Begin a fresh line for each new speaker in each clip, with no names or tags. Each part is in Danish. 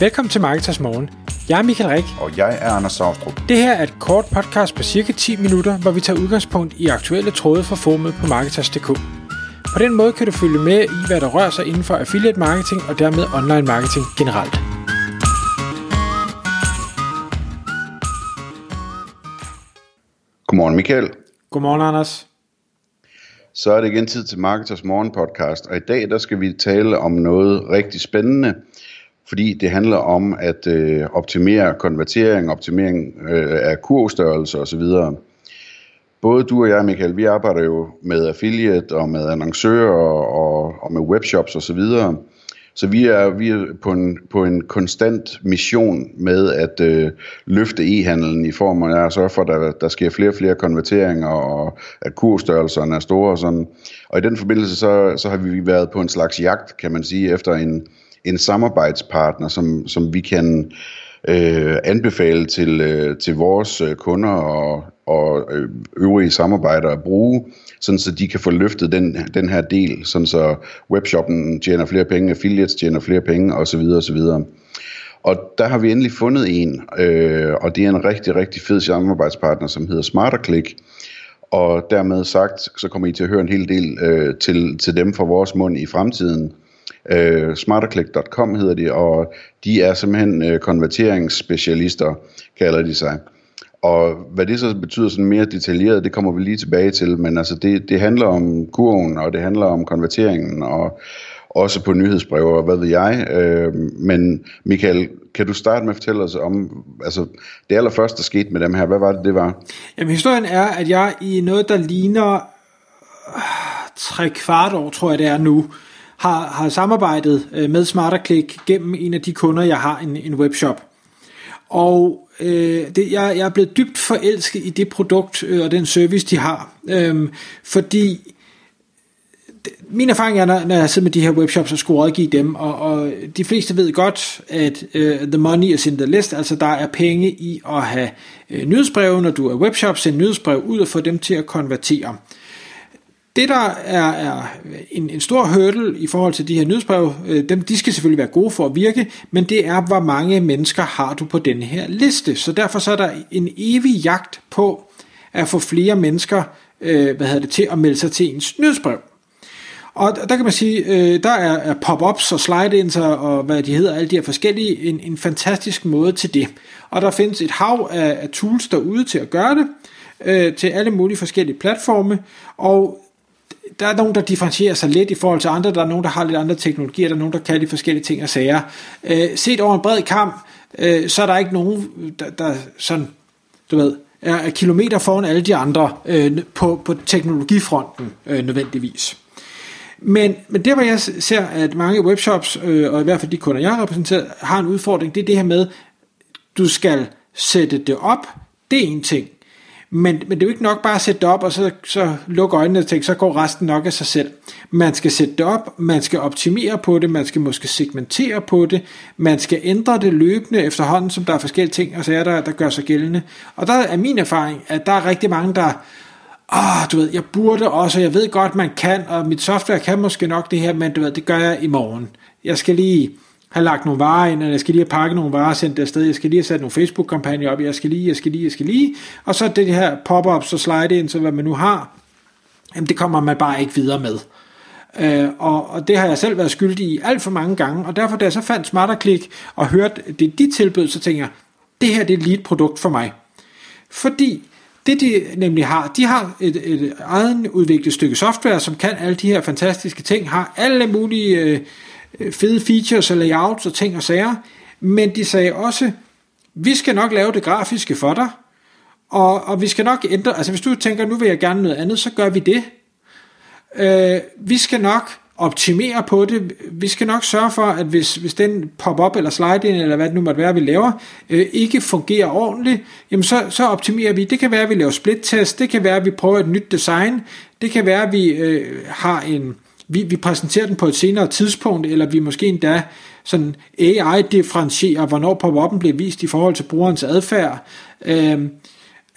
Velkommen til Marketers Morgen. Jeg er Michael Rik.
Og jeg er Anders Saustrup.
Det her er et kort podcast på cirka 10 minutter, hvor vi tager udgangspunkt i aktuelle tråde fra formet på Marketers.dk. På den måde kan du følge med i, hvad der rører sig inden for affiliate marketing og dermed online marketing generelt.
Godmorgen Michael.
Godmorgen Anders.
Så er det igen tid til Marketers Morgen podcast, og i dag der skal vi tale om noget rigtig spændende, fordi det handler om at øh, optimere konvertering, optimering øh, af kurvstørrelse osv. Både du og jeg, Michael, vi arbejder jo med affiliate og med annoncører og, og med webshops osv., så vi er, vi er på, en, på en konstant mission med at øh, løfte e-handlen i form af at sørge for, at der, der sker flere og flere konverteringer, og at kurstørrelserne er store og sådan. Og i den forbindelse, så, så har vi været på en slags jagt, kan man sige, efter en, en samarbejdspartner, som, som vi kan øh, anbefale til, øh, til vores øh, kunder og, og øh, øvrige samarbejdere at bruge, sådan så de kan få løftet den, den her del, sådan så webshoppen tjener flere penge, affiliates tjener flere penge osv. osv. Og der har vi endelig fundet en, øh, og det er en rigtig, rigtig fed samarbejdspartner, som hedder SmarterClick. Og dermed sagt, så kommer I til at høre en hel del øh, til, til dem fra vores mund i fremtiden. Øh, smarterclick.com hedder de, og de er simpelthen øh, konverteringsspecialister, kalder de sig. Og hvad det så betyder sådan mere detaljeret, det kommer vi lige tilbage til, men altså det, det handler om kurven, og det handler om konverteringen, og også på nyhedsbreve, og hvad ved jeg. Øh, men Michael, kan du starte med at fortælle os om, altså det allerførste, der skete med dem her, hvad var det, det var?
Jamen historien er, at jeg i noget, der ligner øh, tre kvart år, tror jeg det er nu, har, har samarbejdet øh, med SmarterClick gennem en af de kunder, jeg har, en, en webshop. Og øh, det, jeg, jeg er blevet dybt forelsket i det produkt øh, og den service, de har. Øh, fordi min erfaring er, når, når jeg sidder med de her webshops og skulle rådgive dem, og, og de fleste ved godt, at uh, the money is in the list, altså der er penge i at have uh, nyhedsbreve, når du er webshop, send nyhedsbrev ud og få dem til at konvertere. Det der er, er en, en stor hurdle i forhold til de her nyhedsbrev, øh, dem, de skal selvfølgelig være gode for at virke, men det er, hvor mange mennesker har du på den her liste. Så derfor så er der en evig jagt på at få flere mennesker øh, hvad hedder det, til at melde sig til ens nyhedsbrev. Og der kan man sige, øh, der er, er pop-ups og slide-ins og hvad de hedder, alle de her forskellige, en, en fantastisk måde til det. Og der findes et hav af, af tools derude til at gøre det, øh, til alle mulige forskellige platforme, og der er nogen, der differentierer sig lidt i forhold til andre, der er nogen, der har lidt andre teknologier, der er nogen, der kan de forskellige ting og sager. Øh, set over en bred kamp, øh, så er der ikke nogen, der, der sådan, du ved, er kilometer foran alle de andre øh, på, på teknologifronten øh, nødvendigvis. Men, men det, hvor jeg ser, at mange webshops, øh, og i hvert fald de kunder, jeg har repræsenteret, har en udfordring, det er det her med, du skal sætte det op, det er en ting. Men, men det er jo ikke nok bare at sætte det op, og så, så lukke øjnene og tænke, så går resten nok af sig selv. Man skal sætte det op, man skal optimere på det, man skal måske segmentere på det, man skal ændre det løbende efterhånden, som der er forskellige ting, og så er der, der gør sig gældende. Og der er min erfaring, at der er rigtig mange, der ah, du ved, jeg burde også, jeg ved godt, man kan, og mit software kan måske nok det her, men du ved, det gør jeg i morgen. Jeg skal lige have lagt nogle varer ind, eller jeg skal lige have pakket nogle varer og sendt det afsted, jeg skal lige have sat nogle Facebook-kampagner op, jeg skal lige, jeg skal lige, jeg skal lige, og så det her pop-ups og slide ind, så hvad man nu har, jamen det kommer man bare ikke videre med. Øh, og, og det har jeg selv været skyldig i alt for mange gange, og derfor da jeg så fandt SmarterClick og hørte det de tilbød, så tænker jeg, det her det er lige et produkt for mig. Fordi det de nemlig har, de har et, et eget udviklet stykke software, som kan alle de her fantastiske ting, har alle mulige øh, Øh, fede features og layouts og ting og sager, men de sagde også, vi skal nok lave det grafiske for dig, og, og vi skal nok ændre, altså hvis du tænker, nu vil jeg gerne noget andet, så gør vi det. Øh, vi skal nok optimere på det. Vi skal nok sørge for, at hvis, hvis den pop-up eller slide-in, eller hvad det nu måtte være, vi laver, øh, ikke fungerer ordentligt, jamen så, så optimerer vi. Det kan være, at vi laver split-test, det kan være, at vi prøver et nyt design, det kan være, at vi øh, har en, vi, vi præsenterer den på et senere tidspunkt, eller vi måske endda sådan AI-differentierer, hvornår pop-up'en bliver vist i forhold til brugerens adfærd. Øh,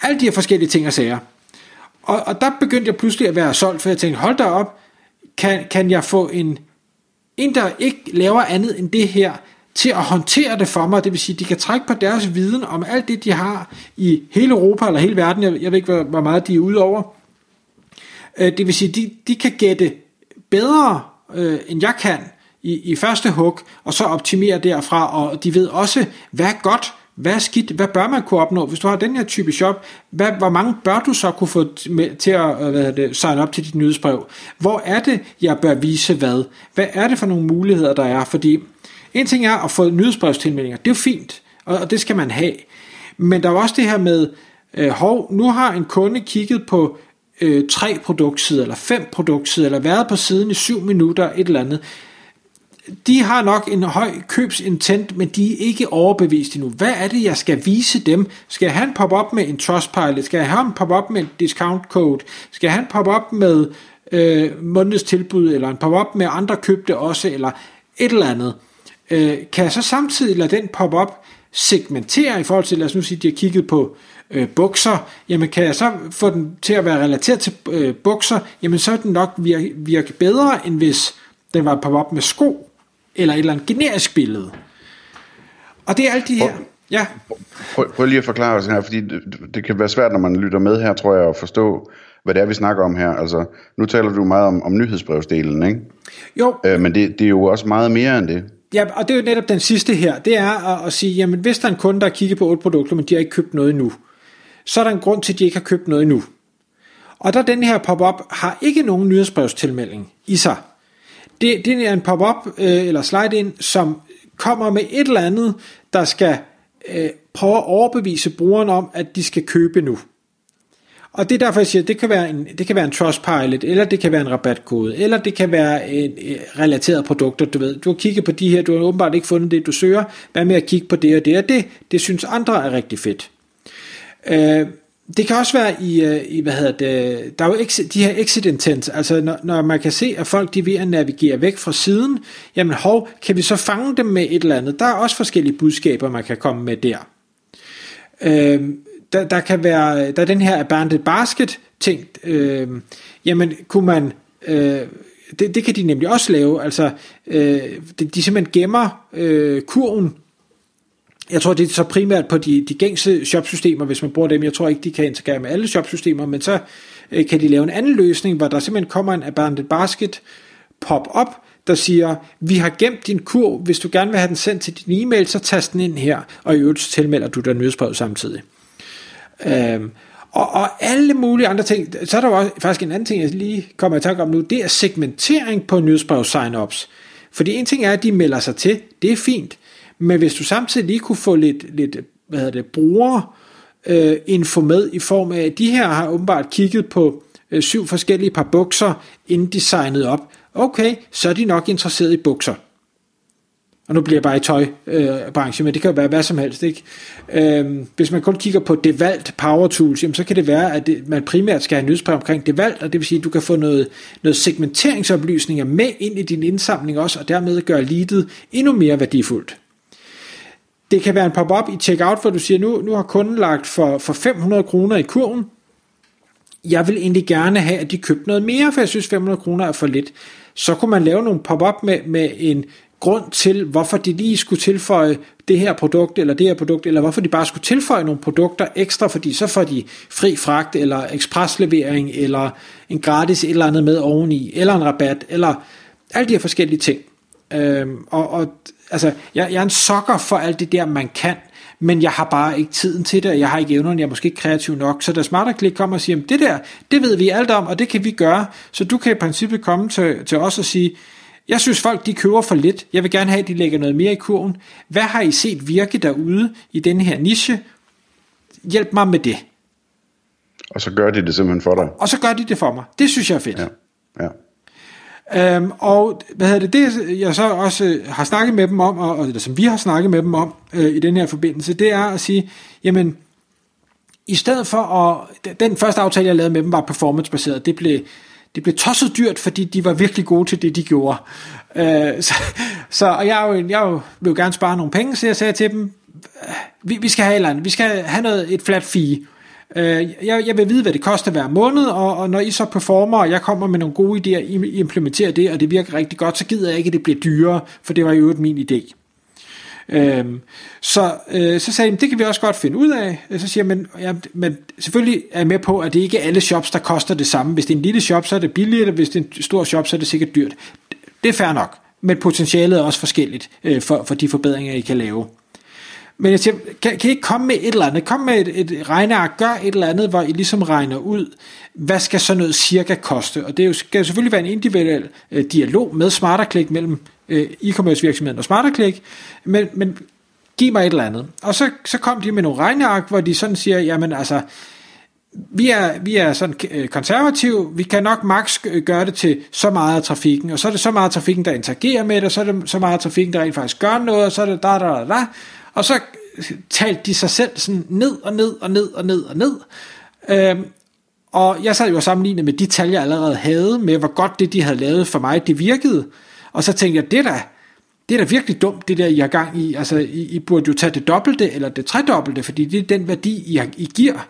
alle de her forskellige ting og sager. Og, og der begyndte jeg pludselig at være solgt, for jeg tænkte, hold da op, kan, kan jeg få en, en, der ikke laver andet end det her, til at håndtere det for mig. Det vil sige, de kan trække på deres viden om alt det, de har i hele Europa eller hele verden. Jeg, jeg ved ikke, hvor meget de er ude over. Øh, det vil sige, de, de kan gætte bedre, øh, end jeg kan i, i første hug, og så optimere derfra, og de ved også, hvad er godt, hvad er skidt, hvad bør man kunne opnå, hvis du har den her type shop, hvad, hvor mange bør du så kunne få med, til at øh, hvad det, sign op til dit nyhedsbrev? Hvor er det, jeg bør vise hvad? Hvad er det for nogle muligheder, der er? Fordi en ting er at få nyhedsbrevstilmeldinger, det er jo fint, og, og det skal man have. Men der er også det her med, øh, hov, nu har en kunde kigget på øh, tre produktsider, eller fem produktsider, eller været på siden i syv minutter, et eller andet de har nok en høj købsintent, men de er ikke overbevist endnu. Hvad er det, jeg skal vise dem? Skal han poppe op med en Trustpilot? Skal han poppe op med en discount code? Skal han poppe op med øh, månedens tilbud, eller en pop op med andre købte også, eller et eller andet? Øh, kan jeg så samtidig lade den pop op segmentere i forhold til, lad os nu sige, de har kigget på øh, bukser, jamen kan jeg så få den til at være relateret til øh, bukser, jamen så er den nok virke, virke bedre, end hvis den var på op med sko eller et eller andet generisk billede. Og det er alt de her... Ja.
Prøv, prøv lige at forklare os her, fordi det, det kan være svært, når man lytter med her, tror jeg, at forstå, hvad det er, vi snakker om her. Altså, nu taler du meget om, om nyhedsbrevsdelen, ikke?
Jo.
Øh, men det, det er jo også meget mere end det.
Ja, og det er jo netop den sidste her. Det er at, at sige, jamen hvis der er en kunde, der har kigget på otte produkter, men de har ikke købt noget endnu, så er der en grund til, at de ikke har købt noget endnu. Og der den her pop-up har ikke nogen nyhedsbrevstilmelding i sig. Det, det er en pop-up øh, eller slide-in, som kommer med et eller andet, der skal øh, prøve at overbevise brugeren om, at de skal købe nu. Og det er derfor, jeg siger, at det kan være en, det kan være en Trustpilot, eller det kan være en rabatkode, eller det kan være en, en relateret produkter, du ved. Du har kigget på de her, du har åbenbart ikke fundet det, du søger. Hvad med at kigge på det og det og det? Det synes andre er rigtig fedt. Øh, det kan også være i, øh, i hvad hedder det, der er jo exit, de her exit intents, altså når, når man kan se, at folk de er ved at navigere væk fra siden, jamen hov, kan vi så fange dem med et eller andet? Der er også forskellige budskaber, man kan komme med der. Øh, der, der kan være, der er den her abandoned basket ting, øh, jamen kunne man, øh, det, det kan de nemlig også lave, altså øh, de, de simpelthen gemmer øh, kurven jeg tror, det er så primært på de, de gængse shopsystemer, hvis man bruger dem. Jeg tror ikke, de kan integrere med alle shopsystemer, men så øh, kan de lave en anden løsning, hvor der simpelthen kommer en abandoned basket pop-up, der siger, vi har gemt din kur, hvis du gerne vil have den sendt til din e-mail, så tast den ind her, og i øvrigt tilmelder du dig nyhedsbrevet samtidig. Øhm, og, og alle mulige andre ting. Så er der jo også, faktisk en anden ting, jeg lige kommer i tanke om nu, det er segmentering på nyhedsbrev sign-ups. Fordi en ting er, at de melder sig til, det er fint, men hvis du samtidig lige kunne få lidt, lidt hvad hedder det, bruger øh, info med i form af, at de her har åbenbart kigget på øh, syv forskellige par bukser, inden de signede op. Okay, så er de nok interesseret i bukser. Og nu bliver jeg bare i tøjbranchen, øh, men det kan jo være hvad som helst. Ikke? Øh, hvis man kun kigger på Devalt Power Tools, jamen, så kan det være, at det, man primært skal have nyhedsbrev omkring Devalt, og det vil sige, at du kan få noget, noget segmenteringsoplysninger med ind i din indsamling også, og dermed gøre leadet endnu mere værdifuldt. Det kan være en pop-up i checkout, hvor du siger, nu, nu har kunden lagt for, for 500 kroner i kurven. Jeg vil egentlig gerne have, at de købte noget mere, for jeg synes 500 kroner er for lidt. Så kunne man lave nogle pop-up med, med en grund til, hvorfor de lige skulle tilføje det her produkt, eller det her produkt, eller hvorfor de bare skulle tilføje nogle produkter ekstra, fordi så får de fri fragt, eller ekspreslevering, eller en gratis et eller andet med oveni, eller en rabat, eller alle de her forskellige ting. Øhm, og, og altså, jeg, jeg er en sokker for alt det der, man kan, men jeg har bare ikke tiden til det, og jeg har ikke evnerne, jeg er måske ikke kreativ nok. Så da SmarterClick kommer og siger, det der, det ved vi alt om, og det kan vi gøre. Så du kan i princippet komme til, til os og sige, jeg synes folk de køber for lidt, jeg vil gerne have, at de lægger noget mere i kurven. Hvad har I set virke derude i den her niche? Hjælp mig med det.
Og så gør de det simpelthen for dig.
Og så gør de det for mig. Det synes jeg er fedt.
Ja. ja.
Øhm, og hvad hedder det, det jeg så også øh, har snakket med dem om, og, eller som vi har snakket med dem om øh, i den her forbindelse, det er at sige, jamen, i stedet for at, den første aftale, jeg lavede med dem, var performance-baseret, det blev, det blev tosset dyrt, fordi de var virkelig gode til det, de gjorde. Øh, så, så og jeg, jo, jeg jo, vil jo gerne spare nogle penge, så jeg sagde til dem, vi, vi skal have et eller andet, vi skal have noget, et flat fee, Øh, jeg, jeg vil vide, hvad det koster hver måned, og, og når I så performer, og jeg kommer med nogle gode idéer, I implementerer det, og det virker rigtig godt, så gider jeg ikke, at det bliver dyrere, for det var jo min idé. Øhm, så, øh, så sagde jeg, det kan vi også godt finde ud af. Øh, så siger jeg, men, ja, men selvfølgelig er jeg med på, at det ikke er alle shops, der koster det samme. Hvis det er en lille shop, så er det billigt, og hvis det er en stor shop, så er det sikkert dyrt. Det er fair nok, men potentialet er også forskelligt øh, for, for de forbedringer, I kan lave. Men jeg siger, kan, kan I ikke komme med et eller andet? Kom med et, et regneark, gør et eller andet, hvor I ligesom regner ud, hvad skal sådan noget cirka koste? Og det er jo, skal selvfølgelig være en individuel øh, dialog med SmarterClick mellem øh, e-commerce virksomheden og SmarterClick, men, men giv mig et eller andet. Og så, så kom de med nogle regneark, hvor de sådan siger, jamen altså, vi er, vi er sådan øh, konservative, vi kan nok maks øh, gøre det til så meget af trafikken, og så er det så meget af trafikken, der interagerer med det, og så er det så meget af trafikken, der rent faktisk gør noget, og så er det da, da, da, da. Og så talte de sig selv sådan ned og ned og ned og ned og ned. Øhm, og jeg sad jo og sammenlignede med de tal, jeg allerede havde, med hvor godt det, de havde lavet for mig, det virkede. Og så tænkte jeg, det der, det er da virkelig dumt, det der, I har gang i. Altså, I, I burde jo tage det dobbelte, eller det tredobbelte, fordi det er den værdi, I, I giver.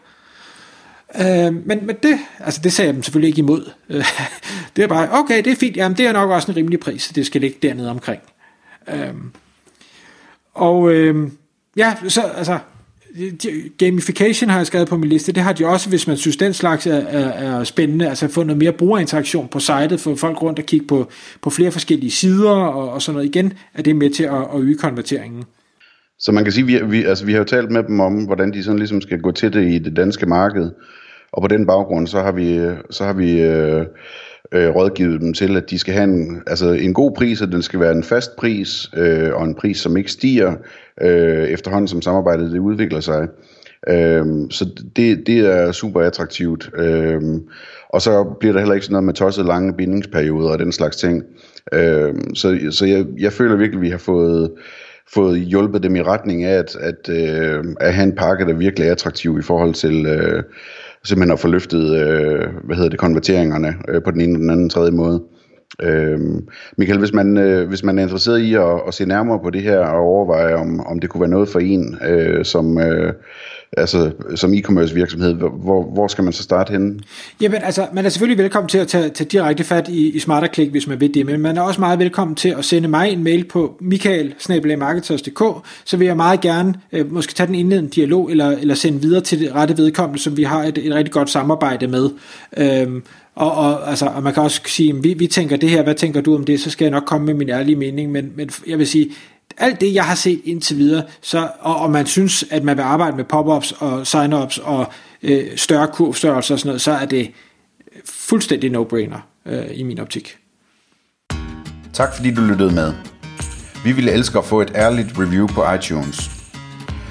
Øh, men, men det, altså det sagde jeg dem selvfølgelig ikke imod. det er bare, okay, det er fint, jamen det er nok også en rimelig pris, det skal ligge dernede omkring. Øh, og øh, ja, så altså, gamification har jeg skrevet på min liste, det har de også, hvis man synes, den slags er, er, er spændende, altså få noget mere brugerinteraktion på sitet, få folk rundt og kigge på, på flere forskellige sider og, og sådan noget. Igen er det med til at, at øge konverteringen.
Så man kan sige, vi, vi, altså, vi har jo talt med dem om, hvordan de sådan ligesom skal gå til det i det danske marked, og på den baggrund, så har vi, så har vi øh, øh, rådgivet dem til, at de skal have en, altså en god pris, og den skal være en fast pris, øh, og en pris, som ikke stiger øh, efterhånden, som samarbejdet det udvikler sig. Øh, så det, det er super attraktivt. Øh, og så bliver der heller ikke sådan noget med tosset lange bindingsperioder og den slags ting. Øh, så så jeg, jeg føler virkelig, at vi har fået fået hjulpet dem i retning af at, at, øh, at have en pakke, der virkelig er attraktiv i forhold til, øh, simpelthen at få løftet, øh, hvad hedder det, konverteringerne øh, på den ene, den anden, tredje måde. Øh, Michael, hvis man, øh, hvis man er interesseret i at, at se nærmere på det her og overveje, om, om det kunne være noget for en, øh, som, øh, altså, som e-commerce virksomhed, hvor, hvor skal man så starte henne?
Jamen altså, man er selvfølgelig velkommen til at tage, tage direkte fat i, i SmarterClick, hvis man vil det, men man er også meget velkommen til at sende mig en mail på michael så vil jeg meget gerne øh, måske tage den indledende dialog, eller, eller sende videre til det rette vedkommende, som vi har et, et rigtig godt samarbejde med. Øhm, og, og, altså, og man kan også sige, vi, vi tænker det her, hvad tænker du om det, så skal jeg nok komme med min ærlige mening, men, men jeg vil sige, alt det, jeg har set indtil videre, så, og, og man synes, at man vil arbejde med pop-ups og sign-ups og øh, større kurvstørrelser og sådan noget, så er det fuldstændig no-brainer øh, i min optik.
Tak fordi du lyttede med. Vi ville elske at få et ærligt review på iTunes.